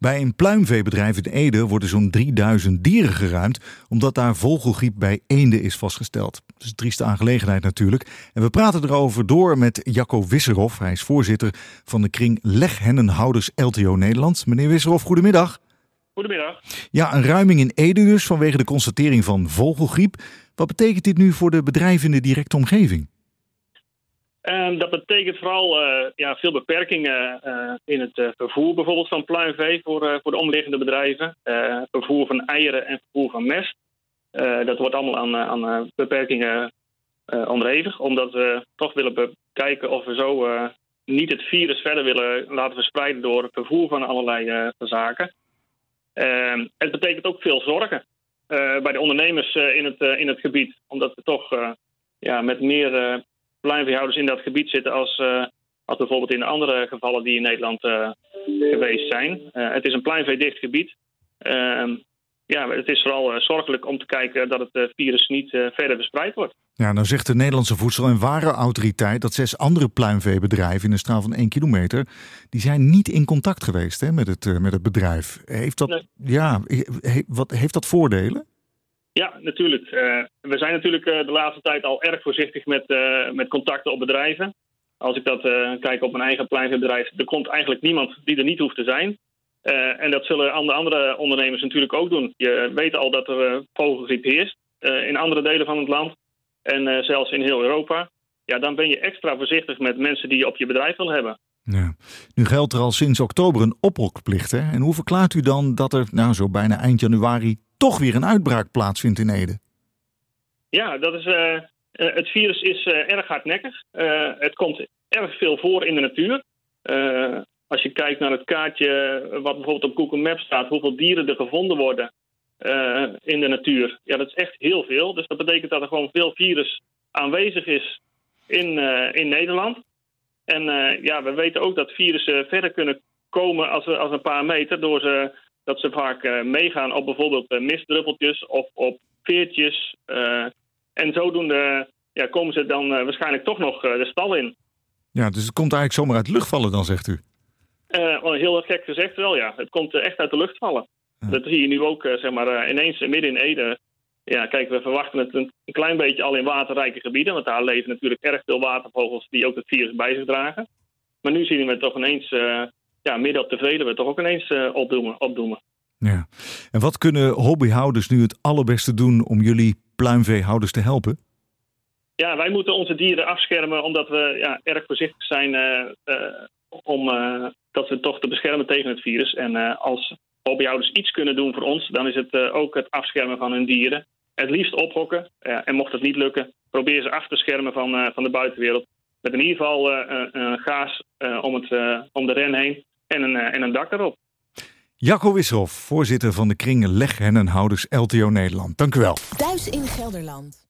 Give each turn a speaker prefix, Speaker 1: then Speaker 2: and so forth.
Speaker 1: Bij een pluimveebedrijf in Ede worden zo'n 3000 dieren geruimd, omdat daar vogelgriep bij eenden is vastgesteld. Dat is een trieste aangelegenheid natuurlijk. En we praten erover door met Jacco Wisserhoff. Hij is voorzitter van de kring Leghennenhouders LTO Nederland. Meneer Wisserhoff, goedemiddag.
Speaker 2: Goedemiddag.
Speaker 1: Ja, een ruiming in Ede dus vanwege de constatering van vogelgriep. Wat betekent dit nu voor de bedrijven in de directe omgeving?
Speaker 2: Dat betekent vooral uh, ja, veel beperkingen uh, in het uh, vervoer bijvoorbeeld van pluimvee voor, voor de omliggende bedrijven. vervoer van eieren en vervoer van mest. dat wordt allemaal aan, aan beperkingen onderhevig. Omdat we toch willen kijken of we zo niet het virus verder willen laten verspreiden door het vervoer van allerlei zaken. het betekent ook veel zorgen bij de ondernemers in, het, in het gebied. Omdat we toch ja, met meer pluimveehouders in dat gebied zitten als, uh, als bijvoorbeeld in de andere gevallen die in Nederland uh, geweest zijn. Uh, het is een pluimveedicht gebied. Ehm, ja, het is vooral zorgelijk om te kijken dat het virus niet verder verspreid wordt.
Speaker 1: Ja, nou zegt de Nederlandse Voedsel- en Warenautoriteit dat zes andere pluimveebedrijven in een straal van één kilometer, die zijn niet in contact geweest hè, met, het, met het bedrijf. Heeft dat, ja, he, wat, heeft dat voordelen?
Speaker 2: Ja, natuurlijk. Uh, we zijn natuurlijk uh, de laatste tijd al erg voorzichtig met, uh, met contacten op bedrijven. Als ik dat kijk op mijn eigen pluimveebedrijf, er komt eigenlijk niemand die er niet hoeft te zijn. en dat zullen andere, andere ondernemers natuurlijk ook doen. Je weet al dat er vogelgriep heerst in andere delen van het land en zelfs in heel Europa. Ja, dan ben je extra voorzichtig met mensen die je op je bedrijf wil hebben.
Speaker 1: Ja. Nu geldt er al sinds oktober een ophokplicht. Hè? En hoe verklaart u dan dat er nou zo bijna eind januari toch weer een uitbraak plaatsvindt in Ede.
Speaker 2: Ja, dat is, uh, het virus is uh, erg hardnekkig. Het komt erg veel voor in de natuur. als je kijkt naar het kaartje wat bijvoorbeeld op Google Maps staat, hoeveel dieren er gevonden worden in de natuur. Ja, dat is echt heel veel. Dus dat betekent dat er gewoon veel virus aanwezig is in, in Nederland. En ja, we weten ook dat virussen verder kunnen komen als, als een paar meter door ze dat ze vaak uh, meegaan op bijvoorbeeld uh, mistdruppeltjes of op veertjes. Uh, en zodoende ja, komen ze dan waarschijnlijk toch nog de stal in.
Speaker 1: Ja, dus het komt eigenlijk zomaar uit de lucht vallen dan, zegt u?
Speaker 2: heel gek gezegd wel, ja. Het komt echt uit de lucht vallen. Dat zie je nu ook, zeg maar, ineens midden in Ede. Ja, kijk, we verwachten het een, een, klein beetje al in waterrijke gebieden. Want daar leven natuurlijk erg veel watervogels die ook het virus bij zich dragen. Maar nu zien we het toch ineens ja, midden op de Veluwe toch ook ineens uh, opdoemen, opdoemen.
Speaker 1: Ja. En wat kunnen hobbyhouders nu het allerbeste doen om jullie pluimveehouders te helpen?
Speaker 2: Ja, wij moeten onze dieren afschermen omdat we ja, erg voorzichtig zijn uh, uh, om dat we toch te beschermen tegen het virus. En als hobbyhouders iets kunnen doen voor ons, dan is het ook het afschermen van hun dieren. Het liefst ophokken. en mocht het niet lukken, probeer ze af te schermen van, van de buitenwereld. Met in ieder geval een gaas om, het, om de ren heen en een, en een dak erop.
Speaker 1: Jacco Wisselhoff, voorzitter van de kring Leghennenhouders LTO Nederland. Dank u wel.
Speaker 3: Thuis in Gelderland.